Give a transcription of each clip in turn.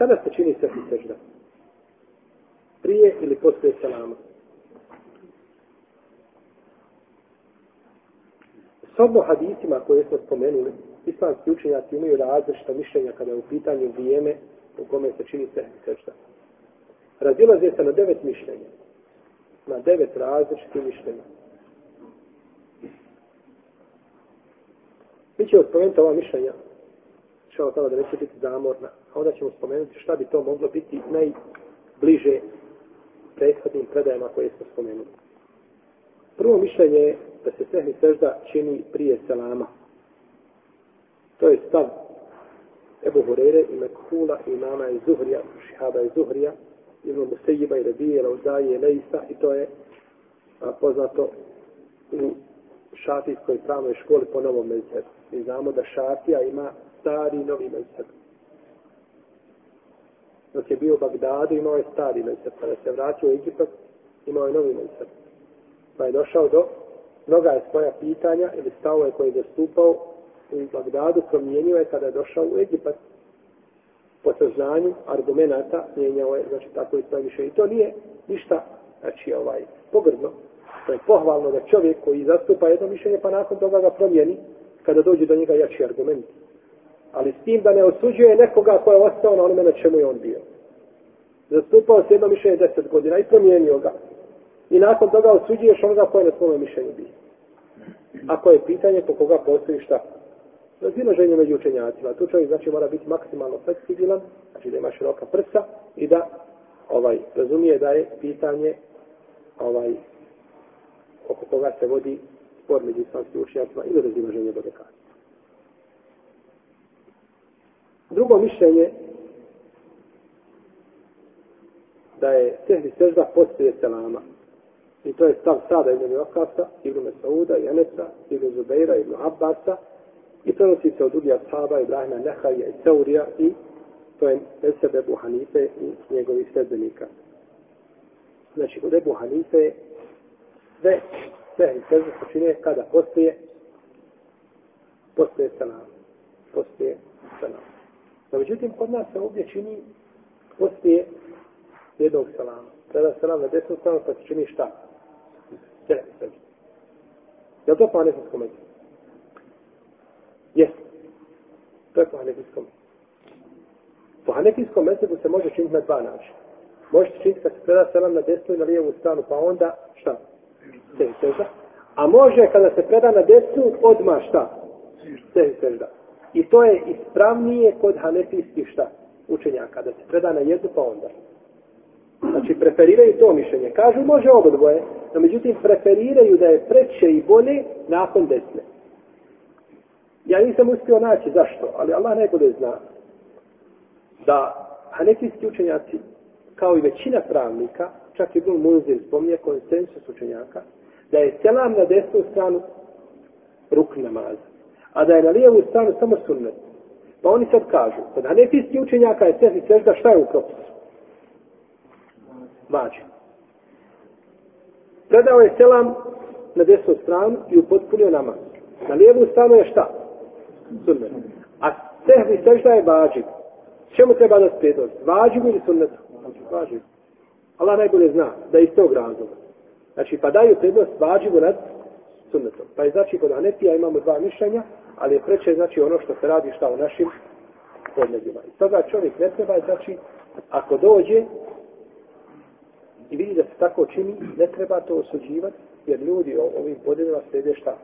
Kada se čini sehvi sežda? Prije ili poslije selama? S obo hadisima koje smo spomenuli, islamski učenjaci imaju različita mišljenja kada je u pitanju vrijeme u kome se čini sehvi sežda. Razilaze se na devet mišljenja. Na devet različitih mišljenja. Mi ćemo spomenuti ova mišljenja, što je da neće biti zamorna, a onda ćemo spomenuti šta bi to moglo biti najbliže prethodnim predajama koje smo spomenuli. Prvo mišljenje je da se sehni sežda čini prije selama. To je stav Ebu Hurere i Mekhula i mama i Zuhrija, Šihaba i Zuhrija, Ibn Musejiba i Rebije, i Leisa i to je a, poznato u šafijskoj pravnoj školi po novom mezhebu. Mi znamo da šafija ima stari i novi mezheb. Dok je bio u Bagdadu, imao je stari mezheb. Kada se vratio u Egipat, imao je novi mezheb. Pa je došao do mnoga je svoja pitanja ili stavove koje je zastupao u Bagdadu, promijenio je kada je došao u Egipat. Po saznanju argumenta mijenjao je, znači tako i svoje mišljenje. I to nije ništa, znači ovaj, pogrdno. To je pohvalno da čovjek koji zastupa jedno mišljenje, pa nakon toga ga promijeni, kada dođe do njega jači argumenti. Ali s tim da ne osuđuje nekoga ko je ostao na onome na čemu je on bio. Zastupao se jedno mišljenje deset godina i promijenio ga. I nakon toga osuđuješ onoga ko je na svome mišljenju bio. Ako je pitanje po koga postoji šta? Razilaženje među učenjacima. Tu čovjek znači mora biti maksimalno fleksibilan, znači da ima široka prsa i da ovaj razumije da je pitanje ovaj oko koga se vodi spor među islamskim učenjacima ili razilaženje do Drugo mišljenje da je sehli sežda poslije selama. I to je stav Sada ibn Jokasa, ibn Mesauda, Janeta, ibn Zubeira, ibn Abbasa. I prenosi se od drugih ashaba, Ibrahima Nehaja i Teurija i to je Eseb Ebu Hanife i njegovih sredbenika. Znači, od Ebu Hanife sve sve sežda počinje kada poslije poslije selama. Poslije selama. No, međutim, kod nas se ovdje čini poslije jednog salama. Preda salam na desnu stranu, pa se čini šta? Sve. Je li to po hanefijskom među? Jes. To je po hanefijskom među. Po hanefijskom među se može činiti na dva načina. Možete činiti kad se preda selam na desnu i na lijevu stranu, pa onda šta? Sve, sežda. A može kada se preda na desnu, odmah šta? Sve, sežda. I to je ispravnije kod hanefijskih šta? Učenjaka, da se preda na jednu pa onda. Znači, preferiraju to mišljenje. Kažu, može obo dvoje, no međutim, preferiraju da je preće i bolje nakon desne. Ja nisam uspio naći zašto, ali Allah najbolje zna da hanefijski učenjaci, kao i većina pravnika, čak i Bun Munzir spominje konsensus učenjaka, da je selam na desnu stranu ruk namaza a da je na lijevu stranu samo sunnet. Pa oni sad kažu, kod hanefijski učenjaka je sehni sežda, šta je u propisu? Vađi. Predao je selam na desnu stranu i upotpunio namaz. Na lijevu stranu je šta? Sunnet. A sehni sežda je vađi. Čemu treba da prednost? Vađi ili sunnet? Vađi. Allah najbolje zna da je iz tog razloga. Znači, pa daju prednost vađivu nad sunnetom. Pa je znači kod Anepija imamo dva mišljenja, ali je preče znači ono što se radi šta u našim podnebima. I toga čovjek ne treba, znači, ako dođe i vidi da se tako čini, ne treba to osuđivati, jer ljudi o ovim podnebima sede šta?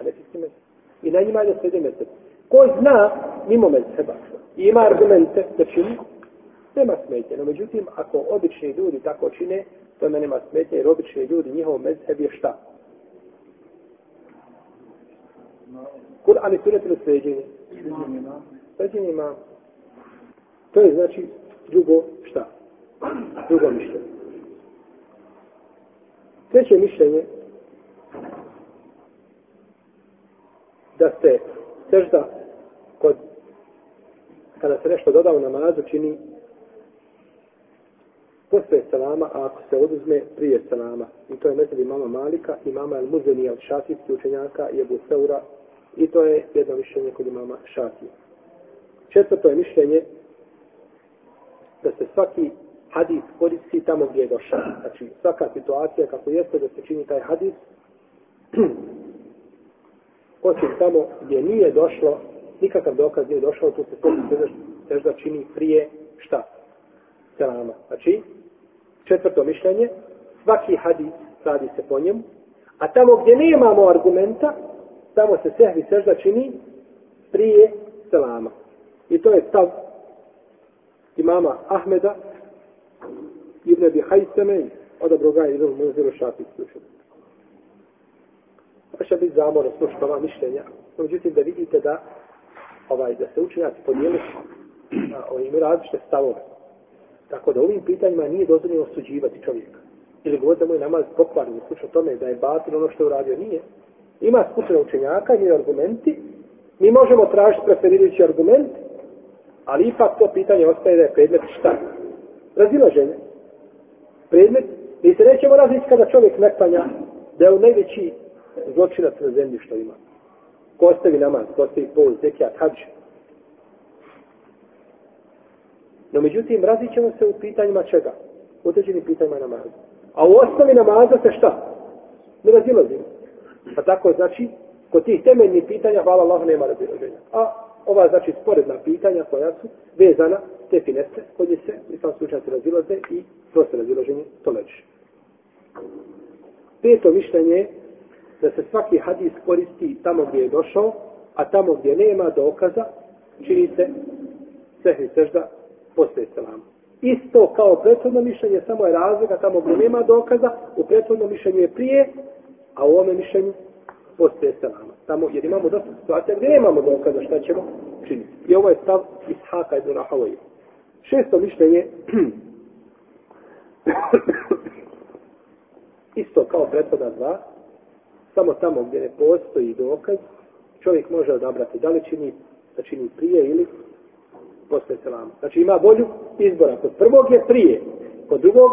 A ne mese. I na njima je da sede mezheb. Ko zna mimo mezheba i ima argumente da čini, nema smetje. No, međutim, ako obični ljudi tako čine, to me nema smetje, jer obični ljudi, njihov mezheb je šta? Kur'an i sunet ili sveđenje? Sveđenje ima. To je znači drugo šta? Drugo mišljenje. Treće mišljenje da se sežda kod kada se nešto doda u namazu čini posle salama, a ako se oduzme prije salama. I to je metod mama Malika i mama El Muzeni od šafijskih učenjaka i Ebu Seura I to je jedno mišljenje kod imama Šafija. Četvrto je mišljenje svaki hadis koristi tamo gdje je došao. Znači, svaka situacija kako jeste da se čini taj hadis, osim tamo gdje nije došlo, nikakav dokaz nije došao, tu se svaki sežda čini prije šta? Selama. Znači, četvrto mišljenje, svaki hadis radi se po njemu, a tamo gdje nemamo argumenta, tamo se sehvi sežda čini prije selama. I to je stav imama Ahmeda, Ibn Abi Hajseme, odabro ga Ibn Muziru Šafi slušao. To će biti zamor slušati ova mišljenja. Međutim, da vidite da ovaj, da se učenjaci podijeli oni imaju različite stavove. Tako da ovim pitanjima nije dozvoljeno osuđivati čovjeka. Ili govoriti da mu je namaz pokvarni, slušao tome da je batil ono što je uradio, nije. Ima skupina učenjaka, i argumenti, mi možemo tražiti preferirajući argument, ali ipak to pitanje ostaje da je predmet šta? Razilaženje. Predmet, mi se nećemo razlići kada čovjek ne klanja, da je u najveći zločinac na zemlji što ima. Ko ostavi namaz, ko ostavi pol, zekijat, hađ. No međutim, različemo se u pitanjima čega? U određenim pitanjima namaza. A u osnovi namaza se šta? Ne razilazimo. Pa tako znači, kod tih temeljnih pitanja, hvala Allah, nema razilaženja. A ova znači sporedna pitanja koja su vezana, te finese, kod se, i sam razilaze i to se razilaženje to leči. Peto mišljenje da se svaki hadis koristi tamo gdje je došao, a tamo gdje nema dokaza, čini se sehri sežda posle selam. Isto kao prethodno mišljenje, samo je razlika tamo gdje nema dokaza, u prethodnom mišljenju je prije, a u ovome mišljenju postoje selama. Tamo, jer imamo dosta situacija gdje nemamo dokaza šta ćemo činiti. I ovo je stav Ishaka ibn Rahavoje. Šesto mišljenje, isto kao prethoda dva, samo tamo gdje ne postoji dokaz, čovjek može odabrati da li čini, da čini prije ili posle selama. Znači ima bolju izbora. Kod prvog je prije, kod drugog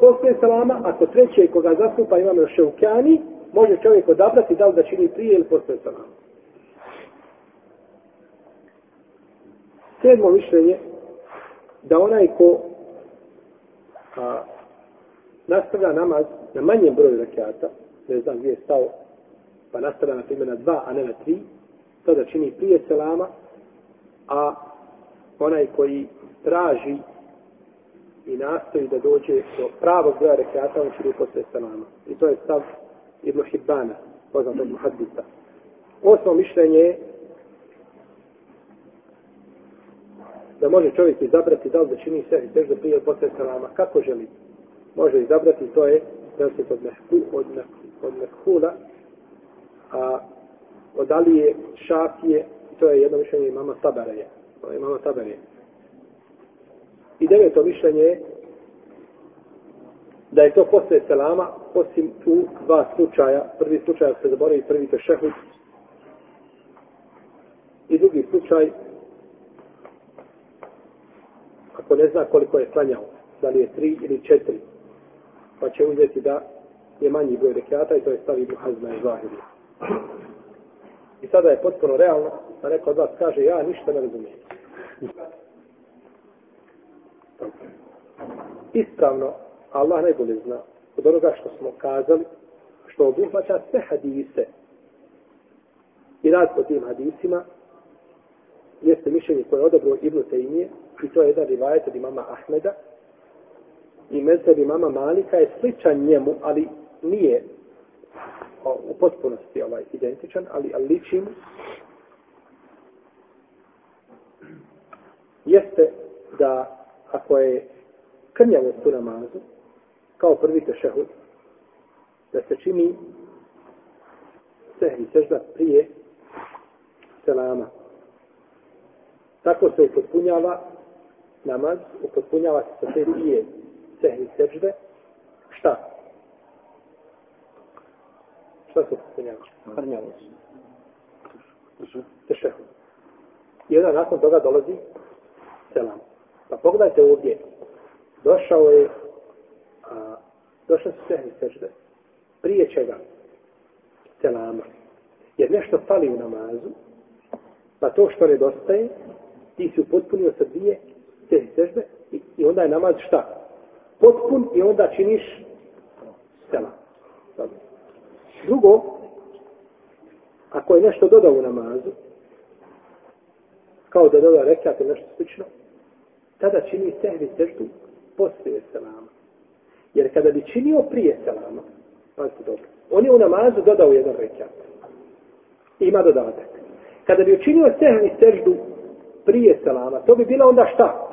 posle selama, a kod trećeg koga zastupa imamo još šeukjani, može čovjek odabrati da li da čini prije ili posle selama. Sedmo mišljenje, da onaj ko a, nastavlja namaz na manjem broju rakijata, ne znam gdje je stao, pa nastavlja na primjer na dva, a ne na tri, to da čini prije selama, a onaj koji traži i nastoji da dođe do pravog broja rekata, on čini posle selama. I to je stav Ibn Hibbana, poznatog muhadisa. Osmo mišljenje je da može čovjek izabrati da li da čini sve i sežda prije posle salama, kako želi. Može izabrati, to je da se od, mehku, od, od mekhula, a od Alije, Šafije, to je jedno mišljenje imama Tabareja. To je imama Tabareja. I deveto mišljenje je da je to posle selama, osim u dva slučaja. Prvi slučaj se zaboravi, prvi to šehud. I drugi slučaj, ako ne zna koliko je klanjao, da li je tri ili četiri, pa će uzeti da je manji broj rekiata i to je stavi Ibn Hazma i Zahirija. I sada je potpuno realno da neko od vas kaže ja ništa ne razumijem. Ispravno, Allah najbolje zna od onoga što smo kazali, što obuhvaća sve hadise. I rad po tim hadisima, jeste mišljenje koje je odobro Ibnu Tejmije i to je jedan rivajet od imama Ahmeda i mezheb imama Malika je sličan njemu, ali nije u potpunosti ovaj identičan, ali, ali ličim jeste da ako je krnjavost u namazu, kao prvi tešehud, da se čini sehni sežda prije selama. Tako se upotpunjava namaz, upotpunjava se sa te dvije sehni sežde. Šta? Šta se upotpunjava? Krnjavost. Tešehud. I onda nakon toga dolazi selam. Pa pogledajte ovdje. Došao je a, došle su sehni sežde. Prije čega? Selama. Jer nešto fali u namazu, pa to što nedostaje, ti si upotpunio sa dvije sehni sežde i i onda je namaz šta? Potpun i onda činiš selam. Drugo, ako je nešto dodao u namazu, kao da dodao rekat nešto slično, tada čini sehvi seždu poslije selama. Jer kada bi činio prije selama, pazite dobro, on je u namazu dodao jedan rekat. Ima dodatak. Kada bi učinio sehvi seždu prije selama, to bi bilo onda šta?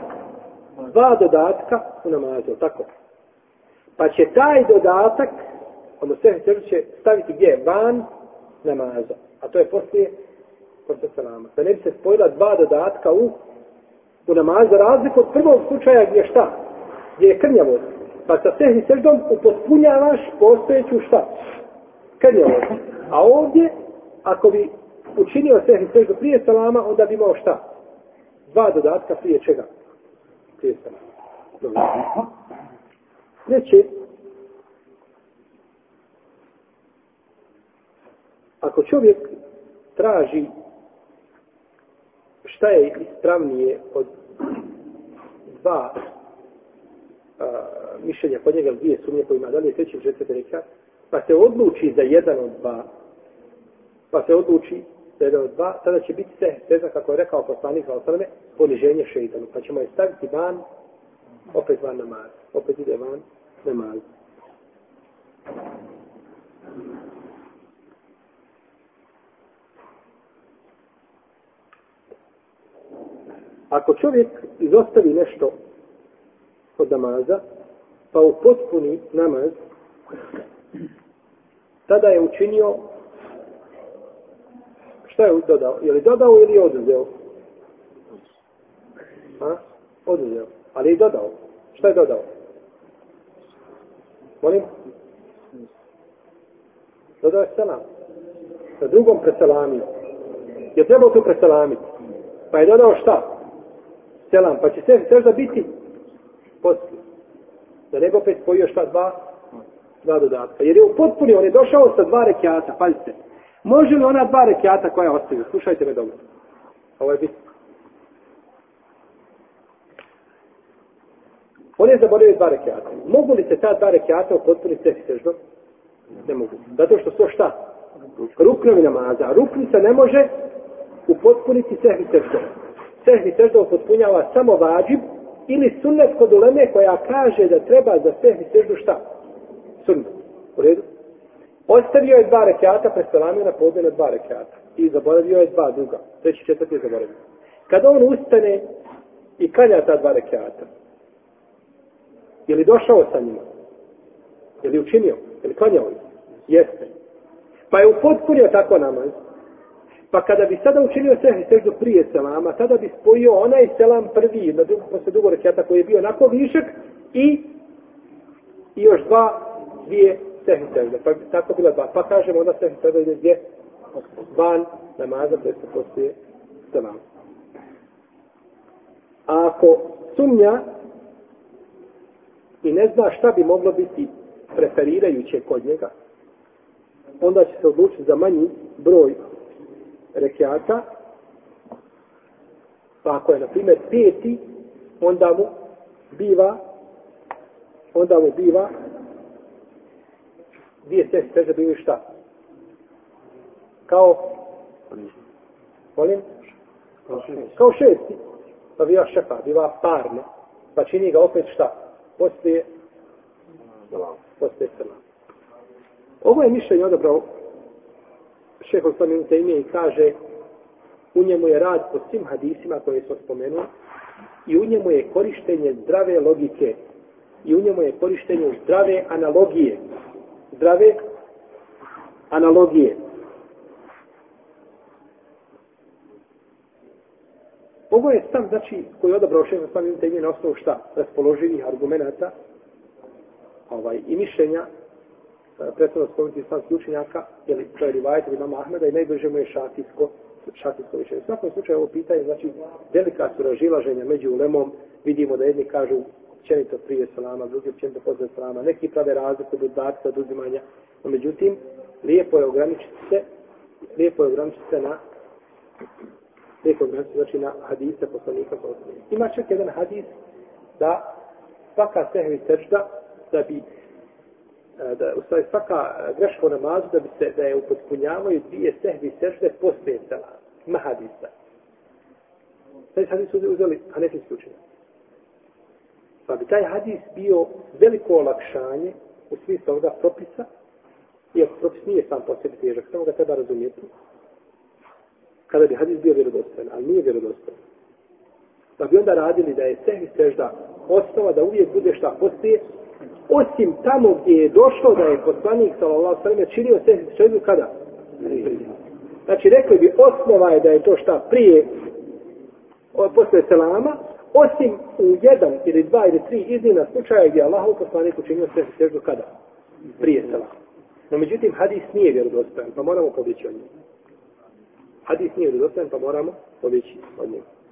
Dva dodatka u namazu, tako? Pa će taj dodatak, ono sehvi seždu će staviti gdje? Van namaza. A to je poslije, posle selama. Da ne bi se spojila dva dodatka u, u namazu, za razliku od prvog slučaja gdje šta? Gdje je krnjavost. Pa sa sehni seždom upotpunjavaš postojeću šta? Krnjavost. A ovdje, ako bi učinio sehni seždu prije salama, onda bi imao šta? Dva dodatka prije čega? Prije salama. Treće, ako čovjek traži šta je ispravnije od dva a, mišljenja kod njega, dvije sumnje koje ima, da li je treći četvrti rekat, pa se odluči za jedan od dva, pa se odluči za jedan od dva, tada će biti se, teza, kako je rekao poslanik Al-Salame, poniženje šeitanu. Pa ćemo je staviti van, opet van namaz. Opet ide van namaz. Ako čovjek izostavi nešto od namaza, pa u potpuni namaz, tada je učinio šta je dodao? Je li dodao ili je oduzeo? A? Oduzeo. Ali je dodao. Šta je dodao? Molim? Dodao je selam. Sa drugom preselamio. Je trebao tu preselamiti. Pa je dodao šta? Selam. Pa će se sežda biti poslije. Da ne bi opet spojio šta dva? Dva dodatka. Jer je u potpuni, on je došao sa dva rekiata. Pazite. Može li ona dva rekiata koja ostaju? Slušajte me dobro. Ovo je bitno. On je zaboravio dva rekiata. Mogu li se ta dva rekiata upotpuniti potpuni sežno? Ne mogu. Zato što su šta? Ruknovi namaza. Ruknica ne može upotpuniti sehvi sežno. Sehvi sežno upotpunjava samo vađib ili sunnet kod uleme koja kaže da treba za sve i seždu šta? Sunnet. U redu? Ostavio je dva rekiata, preselamio na podne na dva rekiata. I zaboravio je dva druga. Treći četvrti je zaboravio. Kada on ustane i kanja ta dva rekiata, je li došao sa njima? Je li učinio? Je li klanjao ih? Jeste. Pa je upotpunio tako namaz. Pa kada bi sada učinio sehni seždu prije selama, tada bi spojio onaj selam prvi, na drugu, posle drugog rekiata koji je bio onako višak i, i još dva, dvije sehni sežde. Pa tako bila dva. Pa kažemo onda sehni sežda ide gdje? Van namaza, to je se selama. selam. A ako sumnja i ne zna šta bi moglo biti preferirajuće kod njega, onda će se odlučiti za manji broj rekiata. Pa ako je, na primjer, peti, onda mu biva onda mu biva dvije sest teže bili šta? Kao molim? Kao šesti. Pa biva šefa, biva parne. Pa čini ga opet šta? Poslije poslije srna. Ovo je mišljenje odabrao šeho Slamin Tejmije i kaže u njemu je rad po svim hadisima koje smo spomenuli i u njemu je korištenje zdrave logike i u njemu je korištenje zdrave analogije zdrave analogije. Ovo je sam, znači, koji je odabrao šeho samim temije na osnovu šta? Raspoloživih argumenta ovaj, i mišljenja predstavno spomenuti islamski učenjaka, jer to je rivajet ili mama Ahmeda i najbliže mu je šatijsko, šatijsko više. U svakom slučaju ovo pitanje, znači, velika su ražilaženja među ulemom, vidimo da jedni kažu općenito prije salama, drugi općenito posle salama, neki prave razliku do datka, od uzimanja. No, međutim, lijepo je ograničiti se, lijepo je ograničiti se na lijepo je ograničiti znači na hadise poslanika sa Ima čak jedan hadis da svaka sehvi sečda da bi da u stvari svaka greška u namazu da bi se da je upotpunjavaju dvije sehvi sežde poslije sela mahadisa. Taj hadis uzeli hanefijski učenje pa bi taj hadis bio veliko olakšanje u smislu ovoga propisa iako propis nije sam po sebi težak samo ga treba razumjeti kada bi hadis bio vjerodostojan ali nije vjerodostojan. Pa bi onda radili da je sehvi sežda osnova da uvijek bude šta poslije, osim tamo gdje je došlo da je poslanik sallallahu sallam činio sehvi seždu kada? Znači rekli bi osnova je da je to šta prije posle selama, osim u jedan ili dva ili tri iznina slučaja gdje Allah u poslaniku činio sve seždu kada? Prije selama. No međutim, hadis nije vjerodostojan, pa moramo pobjeći od njega. Hadis nije vjerodostojan, pa moramo pobjeći od njega.